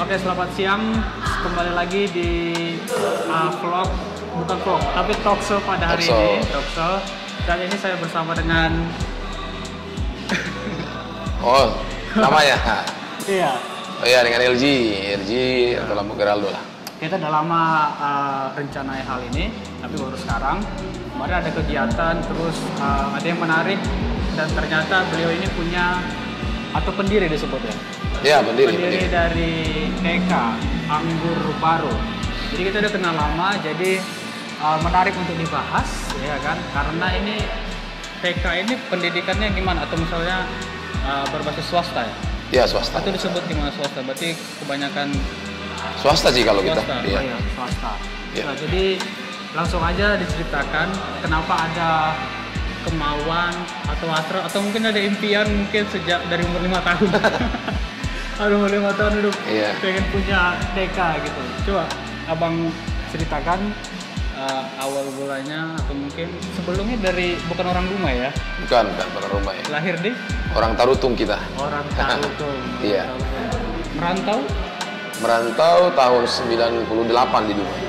Oke, selamat siang. Kembali lagi di uh, vlog, bukan vlog, tapi talk show pada hari Talk show. ini. Talk show. Dan ini saya bersama dengan, Oh, namanya. iya, Oh iya dengan LG, LG atau lampu Geraldo lah. kita udah lama uh, rencanai hal ini, tapi baru sekarang. Kemarin ada kegiatan, terus uh, ada yang menarik, dan ternyata beliau ini punya atau pendiri disebut ya. Ya pendiri, pendiri pendiri. dari TK Anggur Baru. Jadi kita udah kenal lama, jadi uh, menarik untuk dibahas, ya kan? Karena ini TK ini pendidikannya gimana? Atau misalnya uh, berbasis swasta ya? Ya swasta. Atau disebut gimana swasta? Berarti kebanyakan Swasta sih kalau kita. swasta. Iya. Oh iya, swasta. Iya. Nah, jadi langsung aja diceritakan kenapa ada kemauan atau hasrat atau mungkin ada impian mungkin sejak dari umur lima tahun. Aduh umur lima tahun udah Iya. pengen punya TK gitu. Coba abang ceritakan uh, awal mulanya atau mungkin sebelumnya dari bukan orang rumah ya, Bukan, bukan bukan rumah ya. lahir di Orang Tarutung kita. orang tahu tuh. Iya. Merantau Merantau tahun 98 di Dumai.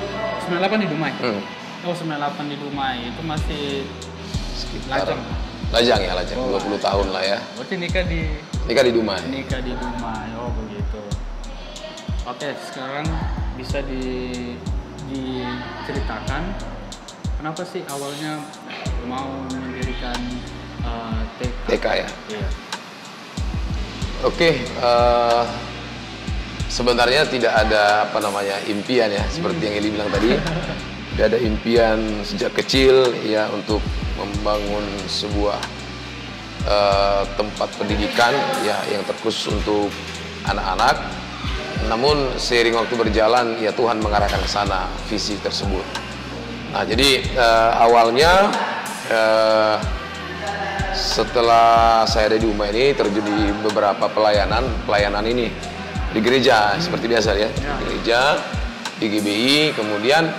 98 di Dumai. Hmm. Oh 98 di Dumai itu masih Sekitar Lajang. Lajang ya, Lajang. Oh, 20 tahun lah ya. berarti nikah di Nikah di Dumai. nikah di Dumai. Oh begitu. Oke sekarang bisa di diceritakan kenapa sih awalnya mau mendirikan uh, TK? TK ya. Iya. Oke, eh, sebenarnya tidak ada apa namanya impian ya, seperti yang Eli bilang tadi. Tidak ada impian sejak kecil ya untuk membangun sebuah eh, tempat pendidikan ya yang terkhusus untuk anak-anak. Namun seiring waktu berjalan ya Tuhan mengarahkan ke sana visi tersebut. Nah jadi eh, awalnya eh, setelah saya ada di rumah ini terjun di beberapa pelayanan pelayanan ini di gereja seperti biasa ya di gereja di GBI kemudian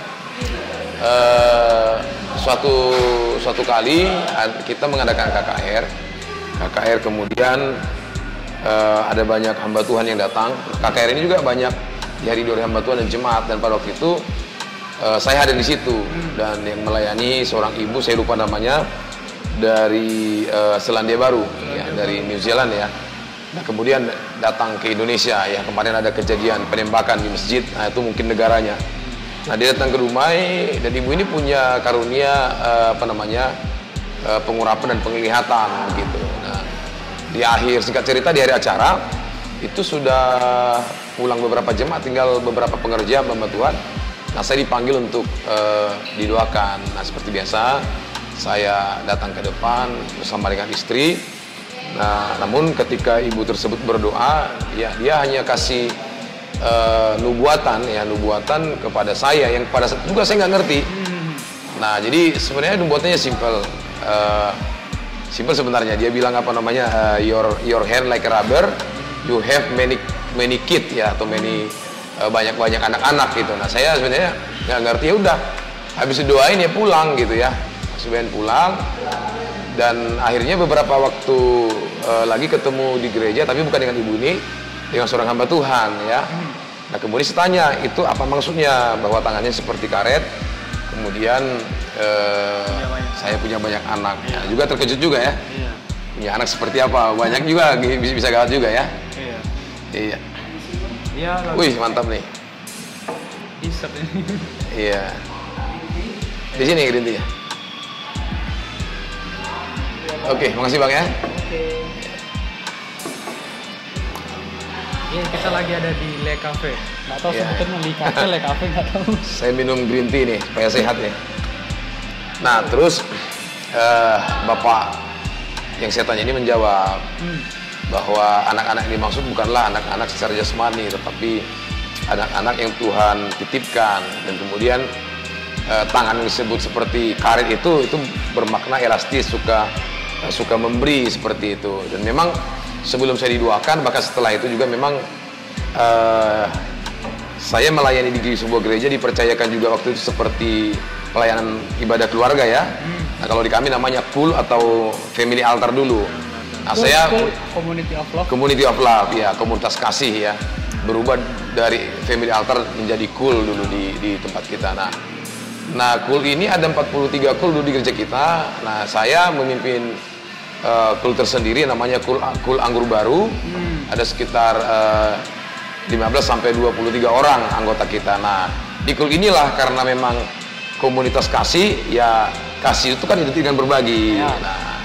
eh, suatu suatu kali kita mengadakan KKR KKR kemudian eh, ada banyak hamba Tuhan yang datang. KKR ini juga banyak dihadiri oleh hamba Tuhan dan jemaat. Dan pada waktu itu eh, saya ada di situ. Dan yang melayani seorang ibu saya lupa namanya dari eh, Selandia Baru ya dari New Zealand ya. Nah kemudian datang ke Indonesia ya. Kemarin ada kejadian penembakan di masjid. Nah itu mungkin negaranya nah dia datang ke Dumai dan ibu ini punya karunia eh, apa namanya eh, pengurapan dan penglihatan begitu nah di akhir singkat cerita di hari acara itu sudah pulang beberapa jemaat tinggal beberapa pengerja hamba Tuhan nah saya dipanggil untuk eh, didoakan. Nah seperti biasa saya datang ke depan bersama dengan istri. Nah namun ketika ibu tersebut berdoa ya dia hanya kasih eh, nubuatan ya nubuatan kepada saya yang pada saat juga saya nggak ngerti Nah, jadi sebenarnya nubuatannya simple. Eh, simple sebenarnya. Dia bilang apa namanya? eh, your your hand like a rubber, you have many many kid ya atau many eh, banyak-banyak anak-anak gitu. Nah, saya sebenarnya nggak ngerti ya udah. Habis doain ya pulang gitu ya. Sebenarnya pulang dan akhirnya beberapa waktu eh, lagi ketemu di gereja tapi bukan dengan ibu ini dengan seorang hamba Tuhan ya nah kemudian saya tanya itu apa maksudnya? Bahwa tangannya seperti karet kemudian eh, Punya saya punya banyak anak. Nah, juga terkejut juga ya. Iya. punya anak seperti apa? Banyak juga bisa bisa gawat juga ya. Iya. iya. Iya. wih mantap nih. Isep ini. iya. Di sini Green Tea ya oke makasih bang ya. Oke. Iya, kita lagi ada di Le Cafe. Nggak tahu Iya. sebetulnya Le Cafe, Le Cafe nggak tahu. saya minum green tea nih supaya sehat ya. Nah terus eh, bapak yang saya tanya ini menjawab Hmm. bahwa anak-anak yang dimaksud bukanlah anak-anak secara jasmani, tetapi anak-anak yang Tuhan titipkan dan kemudian eh, tangan yang disebut seperti karet itu itu bermakna elastis, suka suka memberi seperti itu dan memang sebelum saya didoakan bahkan setelah itu juga memang eh, saya melayani di sebuah gereja dipercayakan juga waktu itu seperti pelayanan ibadah keluarga ya. Nah kalau di kami namanya pool atau family altar dulu. Nah saya Community of Love. community of love ya komunitas kasih ya. berubah dari family altar menjadi kul dulu di, di tempat kita. Nah, nah kul ini ada 43 kul dulu di gereja kita. Nah, saya memimpin uh, kul tersendiri namanya kul kul anggur baru. Hmm. Ada sekitar uh, 15 sampai 23 orang anggota kita. Nah, di kul inilah karena memang komunitas kasih ya kasih itu kan identik dengan berbagi. Ya. Nah,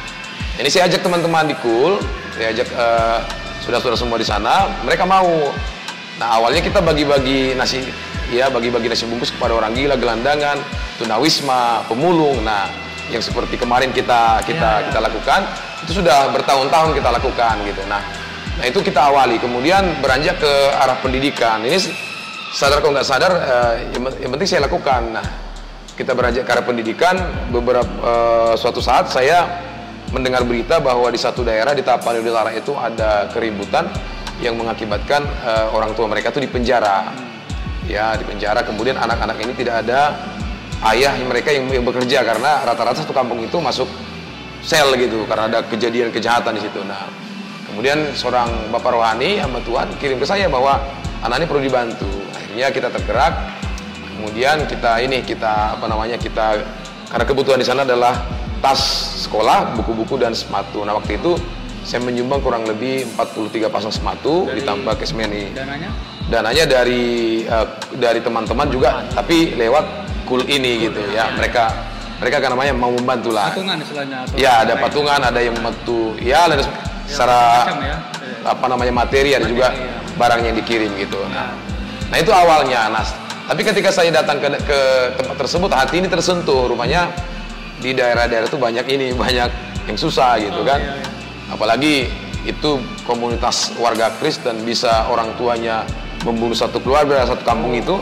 ini saya ajak teman-teman di kul, saya ajak uh, saudara-saudara semua di sana, mereka mau. Nah, awalnya kita bagi-bagi nasi ya bagi-bagi nasi bungkus kepada orang gila, gelandangan, tunawisma, pemulung. Nah, yang seperti kemarin kita kita ya, ya. kita lakukan itu sudah bertahun-tahun kita lakukan gitu. Nah, nah itu kita awali, kemudian beranjak ke arah pendidikan. Ini sadar kok nggak sadar, uh, yang penting saya lakukan. Nah, kita beranjak ke arah pendidikan beberapa uh, suatu saat saya mendengar berita bahwa di satu daerah di Tapanuli Utara itu ada keributan yang mengakibatkan uh, orang tua mereka itu dipenjara ya dipenjara kemudian anak-anak ini tidak ada ayah mereka yang, yang bekerja karena rata-rata satu kampung itu masuk sel gitu karena ada kejadian kejahatan di situ nah kemudian seorang bapak rohani hamba Tuhan kirim ke saya bahwa anak ini perlu dibantu akhirnya kita tergerak kemudian kita ini kita apa namanya kita karena kebutuhan di sana adalah tas sekolah, buku-buku dan sepatu. Nah waktu itu saya menyumbang kurang lebih 43 pasang sepatu dari, ditambah kesmeni. Dananya? Dananya dari uh, dari teman-teman juga, tapi lewat kul ini cool, gitu ya. ya. Mereka mereka kan namanya mau membantu lah. Patungan istilahnya. Ya ada patungan, ada yang membantu. Ya, dan ya, secara ya. apa namanya materi ada materi, juga ya. barang yang dikirim gitu. Nah, nah itu awalnya. Nah tapi ketika saya datang ke, ke tempat tersebut, hati ini tersentuh. Rumahnya di daerah-daerah itu banyak ini, banyak yang susah gitu oh, kan. Iya, iya. Apalagi itu komunitas warga Kristen bisa orang tuanya membunuh satu keluarga, satu kampung oh. itu,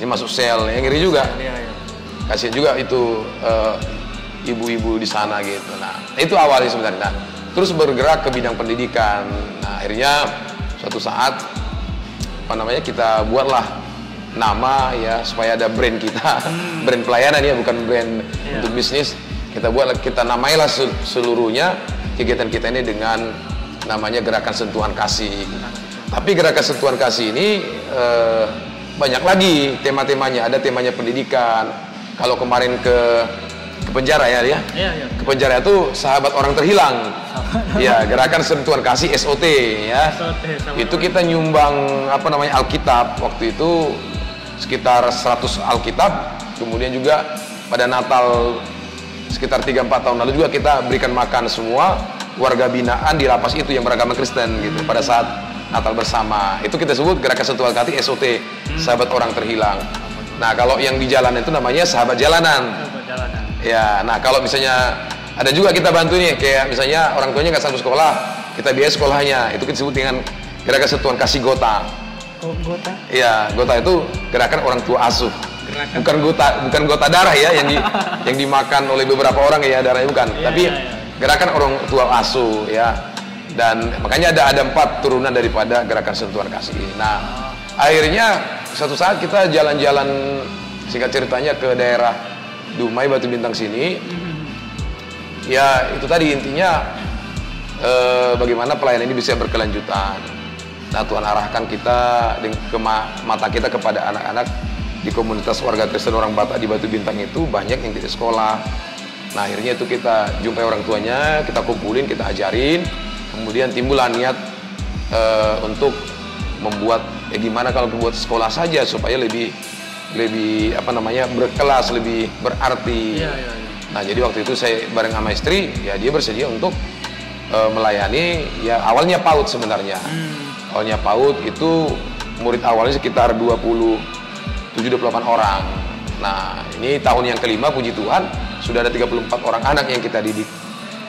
ini masuk sel, yang ngiri juga. Iya. Kasihan juga itu eh, ibu-ibu uh, di sana gitu. Nah, itu awalnya sebenarnya. Nah, terus bergerak ke bidang pendidikan. Nah, akhirnya suatu saat apa namanya kita buatlah nama ya supaya ada brand kita hmm. brand pelayanan ya bukan brand yeah. untuk bisnis kita buat kita namailah seluruhnya kegiatan kita ini dengan namanya gerakan sentuhan kasih tapi gerakan sentuhan kasih ini eh, banyak lagi tema-temanya ada temanya pendidikan kalau kemarin ke ke penjara ya ya, ya, ya. ke penjara itu sahabat orang terhilang. Ya gerakan sentuhan kasih SOT ya. SOT, itu kita nyumbang apa namanya Alkitab. Waktu itu sekitar 100 Alkitab. Kemudian juga pada Natal sekitar 3-4 tahun lalu juga kita berikan makan semua warga binaan di lapas itu yang beragama Kristen gitu. Pada saat Natal bersama. Itu kita sebut gerakan sentuhan hati SOT hmm. sahabat orang terhilang nah kalau yang di jalan itu namanya sahabat jalanan, ya nah kalau misalnya ada juga kita bantu nih kayak misalnya orang tuanya nggak sanggup sekolah kita biaya sekolahnya itu kita sebut dengan gerakan sentuhan kasih gota gota? Iya, gota itu gerakan orang tua asuh. Gerakan. Bukan gota, bukan gota darah ya yang di, yang dimakan oleh beberapa orang ya darahnya bukan. Iya, Tapi iya, iya. gerakan orang tua asuh ya. Dan makanya ada ada empat turunan daripada gerakan sentuhan kasih. Nah, oh. akhirnya suatu saat kita jalan-jalan singkat ceritanya ke daerah Dumai Batu Bintang sini. Ya itu tadi intinya eh, bagaimana pelayanan ini bisa berkelanjutan Nah Tuhan arahkan kita ke mata kita kepada anak-anak di komunitas warga Kristen orang Batak di Batu Bintang itu banyak yang tidak sekolah. Nah akhirnya itu kita jumpai orang tuanya, kita kumpulin, kita ajarin, kemudian timbullah niat e, untuk membuat ya gimana kalau buat sekolah saja supaya lebih lebih apa namanya berkelas, lebih berarti. Ya, ya, ya. Nah jadi waktu itu saya bareng sama istri, ya dia bersedia untuk e, melayani ya awalnya PAUD sebenarnya. Hmm awalnya PAUD itu murid awalnya sekitar 27 28 orang. Nah, ini tahun yang kelima puji Tuhan sudah ada 34 orang anak yang kita didik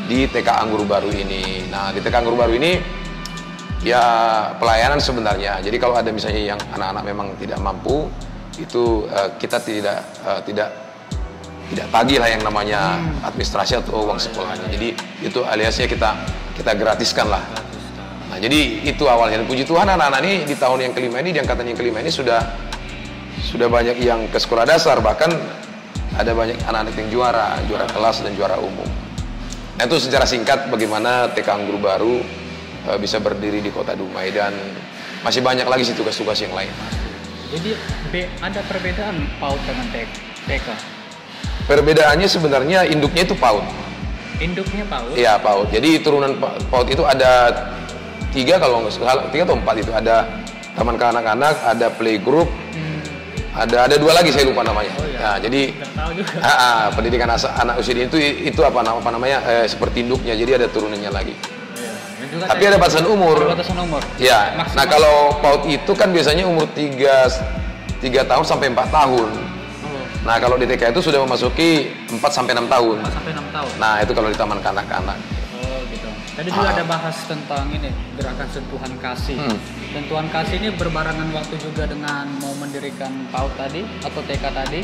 di TK Anggur Baru ini. Nah, di TK Anggur Baru ini ya pelayanan sebenarnya. Jadi kalau ada misalnya yang anak-anak memang tidak mampu itu uh, kita tidak uh, tidak tidak tagih lah yang namanya hmm. administrasi atau uang sekolahnya. Jadi itu aliasnya kita kita gratiskan lah Nah, jadi itu awalnya. Dan puji Tuhan anak-anak ini di tahun yang kelima ini, di angkatan yang kelima ini sudah sudah banyak yang ke sekolah dasar, bahkan ada banyak anak-anak yang juara, juara kelas dan juara umum. Nah, itu secara singkat bagaimana TK Anggur Baru e, bisa berdiri di Kota Dumai dan masih banyak lagi sih tugas-tugas yang lain. Jadi ada perbedaan PAUD dengan TK. Perbedaannya sebenarnya induknya itu PAUD. Induknya PAUD. Iya PAUD. Jadi turunan Pa- PAUD itu ada tiga kalau nggak salah tiga atau empat itu ada taman kanak-kanak, ada playgroup, Hmm, ada ada dua lagi saya lupa namanya. Oh, iya. Nah, jadi ah, ah, pendidikan asa- anak usia itu itu apa, nama- apa namanya eh, seperti induknya. Jadi ada turunannya lagi. Juga Tapi ada batasan umur. Ada batasan umur. Ya. Maksimal. Nah kalau PAUD itu kan biasanya umur tiga tiga tahun sampai empat tahun. Oh, Nah kalau di TK itu sudah memasuki 4 sampai 6 tahun. 4 sampai 6 tahun. Nah itu kalau di taman kanak-kanak. Oh gitu. Tadi juga Ah. ada bahas tentang ini gerakan sentuhan kasih. Hmm. Sentuhan kasih ini berbarengan waktu juga dengan mau mendirikan PAUD tadi atau TK tadi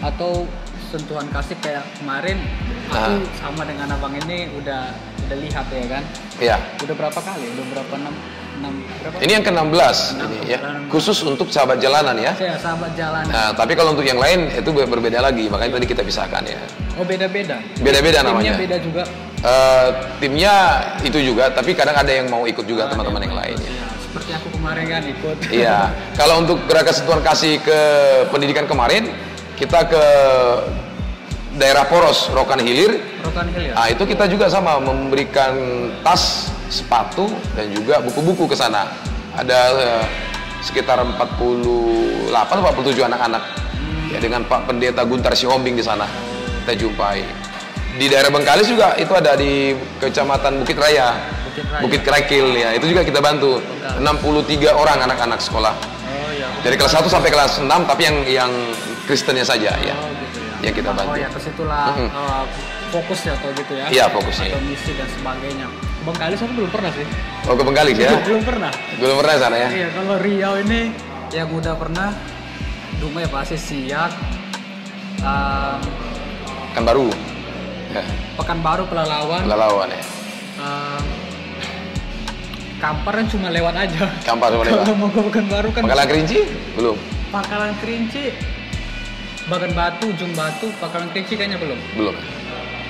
atau sentuhan kasih kayak kemarin aku Ah. sama dengan abang ini udah udah lihat ya kan. Ya. Udah berapa kali? Udah berapa enam enam berapa? Ini yang ke-16 ini ya. Khusus untuk sahabat jalanan ya. Saya sahabat jalan. Nah, tapi kalau untuk yang lain itu ber- berbeda lagi, makanya tadi kita pisahkan ya. Oh beda-beda. Beda-beda Timnya namanya. beda juga. Eh, timnya itu juga, tapi kadang ada yang mau ikut juga teman-teman yang lain. ya. Iya, seperti aku kemarin kan ikut. Iya. Kalau untuk gerakan sentuhan kasih ke pendidikan kemarin, kita ke daerah Poros, Rokan Hilir. Rokan Hill ya. Nah, itu kita juga sama memberikan tas, sepatu dan juga buku-buku ke sana. Ada eh, sekitar 48 atau 47 anak-anak. Ya dengan Pak Pendeta Guntar Sihombing di sana. Kita jumpai. Di daerah Bengkalis juga itu ada di Kecamatan Bukit Raya. Bukit Raya. Bukit Kerakil ya, itu juga kita bantu. 63 orang anak-anak sekolah. Oh iya. Dari kelas 1 sampai kelas 6 tapi yang yang Kristennya saja ya. Oh gitu ya. Yang kita bantu. Oh ya ke situlah Mhm. uh, fokus ya atau gitu ya. Iya, fokusnya. Atau misi dan sebagainya. Bang Kalis aku belum pernah sih. Oh ke Bengkalis ya? belum pernah. Belum pernah sana ya? Iya, kalau Riau ini yang udah pernah Dumai pasti siak um, Kan baru. Ya, Pekanbaru Pelalawan Lalawan ya. um, Kampar kan cuma lewat aja Kampar cuma lewat. kalau mau ke Pekanbaru kan Pangkalan Kerinci? Belum. Pangkalan Kerinci Bagan Batu, Ujung Batu, Pangkalan Kerinci kayaknya belum Belum.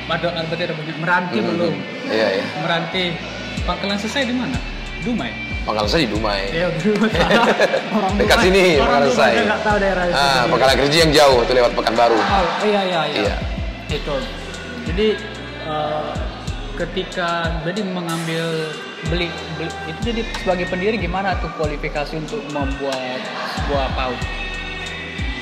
Ada, ada, berarti ada banyak. Meranti Hmm. belum Iya ya. Meranti Pangkalan selesai di mana? Dumai. Pangkalan saya di Dumai. Ya salah. Orang Dekat Dumai- sini, orang Pangkalan Dumai kan nggak tahu daerah itu. Ah, Pangkalan Kerinci yang jauh itu lewat Pekanbaru. Oh, iya iya iya. Iya. Itu. Jadi eh, ketika jadi mengambil beli, beli itu jadi sebagai pendiri gimana tuh kualifikasi untuk membuat sebuah PAUD?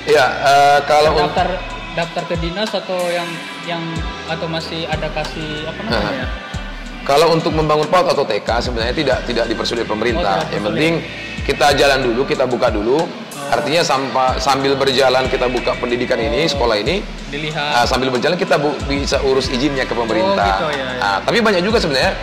Iya, eh, kalau daftar daftar ke dinas atau yang yang atau masih ada kasih apa namanya? ya? kalau untuk membangun PAUD atau TK sebenarnya tidak tidak dipersulit pemerintah. Oh, yang penting kita jalan dulu, kita buka dulu. Artinya sampa- sambil berjalan kita buka pendidikan ini, sekolah ini, Dilihat. Nah, sambil berjalan kita bu- bisa urus izinnya ke pemerintah. Oh, gitu, ya, ya. Nah, tapi banyak juga sebenarnya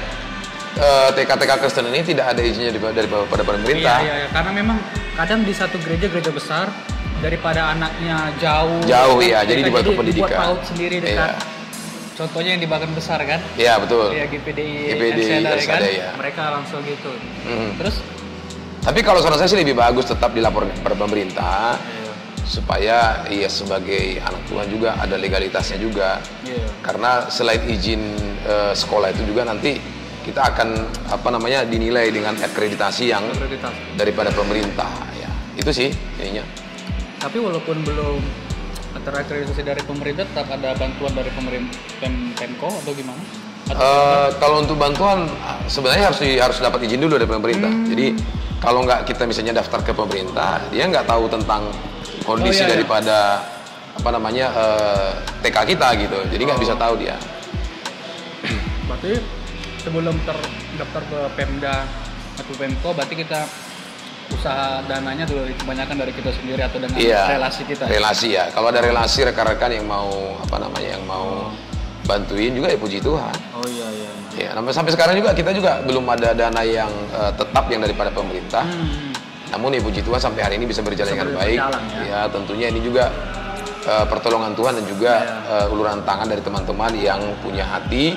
eh, TK-TK Kristen ini tidak ada izinnya dari, dari pada pemerintah. Iya, iya, iya. Karena memang kadang di satu gereja gereja besar daripada anaknya jauh. Jauh, kan, iya. Jadi mereka dibuat dibuat pendidikan. PAUD sendiri dekat. Iya. Contohnya yang di Bagan Besar kan? Iya, betul. Iya GPDI, GPDI Ersada, ya kan? Ya. Mereka langsung gitu. Mhm. Terus Tapi kalau saran saya sih lebih bagus tetap dilaporkan kepada pemerintah Iya. supaya ia sebagai anak Tuhan juga ada legalitasnya juga. Iya. Karena selain izin eh, sekolah itu juga nanti kita akan apa namanya dinilai dengan akreditasi yang Prioritas. daripada pemerintah ya. Itu sih ininya. Tapi walaupun belum terakreditasi dari pemerintah tetap ada bantuan dari pemerintah Pem Pemko atau gimana? Atau Eh, kalau untuk bantuan sebenarnya harus di- harus dapat izin dulu dari pemerintah. Hmm. Jadi kalau nggak kita misalnya daftar ke pemerintah, dia nggak tahu tentang kondisi Oh, iya, iya. daripada apa namanya eh, TK kita gitu. Jadi nggak Oh. bisa tahu dia. berarti sebelum terdaftar ke Pemda atau Pemko berarti kita usaha dananya dulu kebanyakan dari kita sendiri atau dengan Iya. relasi kita. ya? Relasi ya. Kalau ada relasi rekan-rekan yang mau apa namanya yang mau bantuin juga ya puji Tuhan. Oh iya iya. Ya, sampai sekarang juga kita juga belum ada dana yang eh, tetap yang daripada pemerintah. Hmm. Namun ya puji Tuhan sampai hari ini bisa berjalan Bisa dengan berjalan, baik. ya. Ya. tentunya ini juga eh, pertolongan Tuhan dan juga Ya. eh, uluran tangan dari teman-teman yang punya hati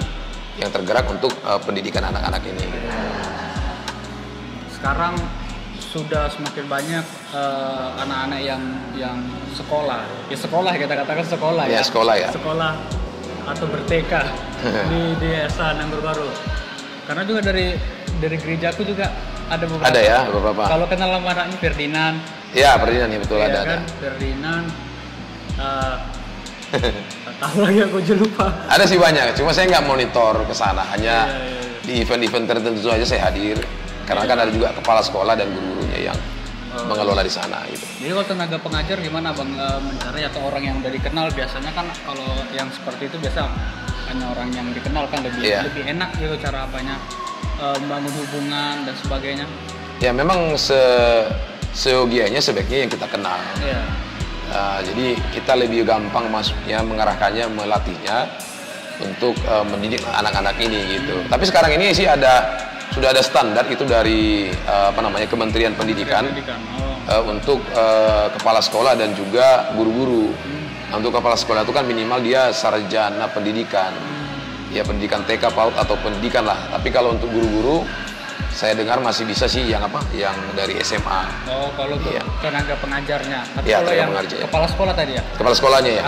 yang tergerak untuk eh, pendidikan anak-anak ini. Sekarang sudah semakin banyak eh, anak-anak yang yang sekolah. Ya sekolah kita katakan sekolah Ya, ya. sekolah ya. Sekolah atau berTK di di desa Nanggur Baru. Karena juga dari dari gerejaku juga ada beberapa. Ada ya beberapa. Kalau kenal sama anaknya Ferdinand, Ya Ferdinand ya betul ya ada kan? ada. Ferdinand. eh, nggak tahu lagi aku juga lupa. Ada sih banyak, cuma saya nggak monitor ke sana. Hanya Iya, iya, iya. di event-event tertentu aja saya hadir. Karena kan ada juga kepala sekolah dan guru-gurunya yang Oh. mengelola di sana gitu. Jadi kalau tenaga pengajar gimana bang eh, mencari atau orang yang udah dikenal biasanya kan kalau yang seperti itu biasa hanya orang yang dikenal kan lebih Iya. lebih enak gitu cara apanya eh, membangun hubungan dan sebagainya. Ya memang se seyogianya sebaiknya yang kita kenal. Iya. Uh, jadi kita lebih gampang masuknya, mengarahkannya, melatihnya untuk uh, mendidik anak-anak ini gitu. Tapi sekarang ini sih ada sudah ada standar itu dari uh, apa namanya Kementerian Pendidikan Pendidikan. Oh. uh, untuk uh, kepala sekolah dan juga guru-guru. Nah, untuk kepala sekolah itu kan minimal dia sarjana pendidikan, ya pendidikan TK, PAUD atau pendidikan lah. Tapi kalau untuk guru-guru saya dengar masih bisa sih yang apa, yang dari SMA. Oh, kalau untuk Iya. tenaga pengajarnya. Tapi Iya, kalau yang pengajar, ya. kepala sekolah tadi ya. Kepala sekolahnya ya.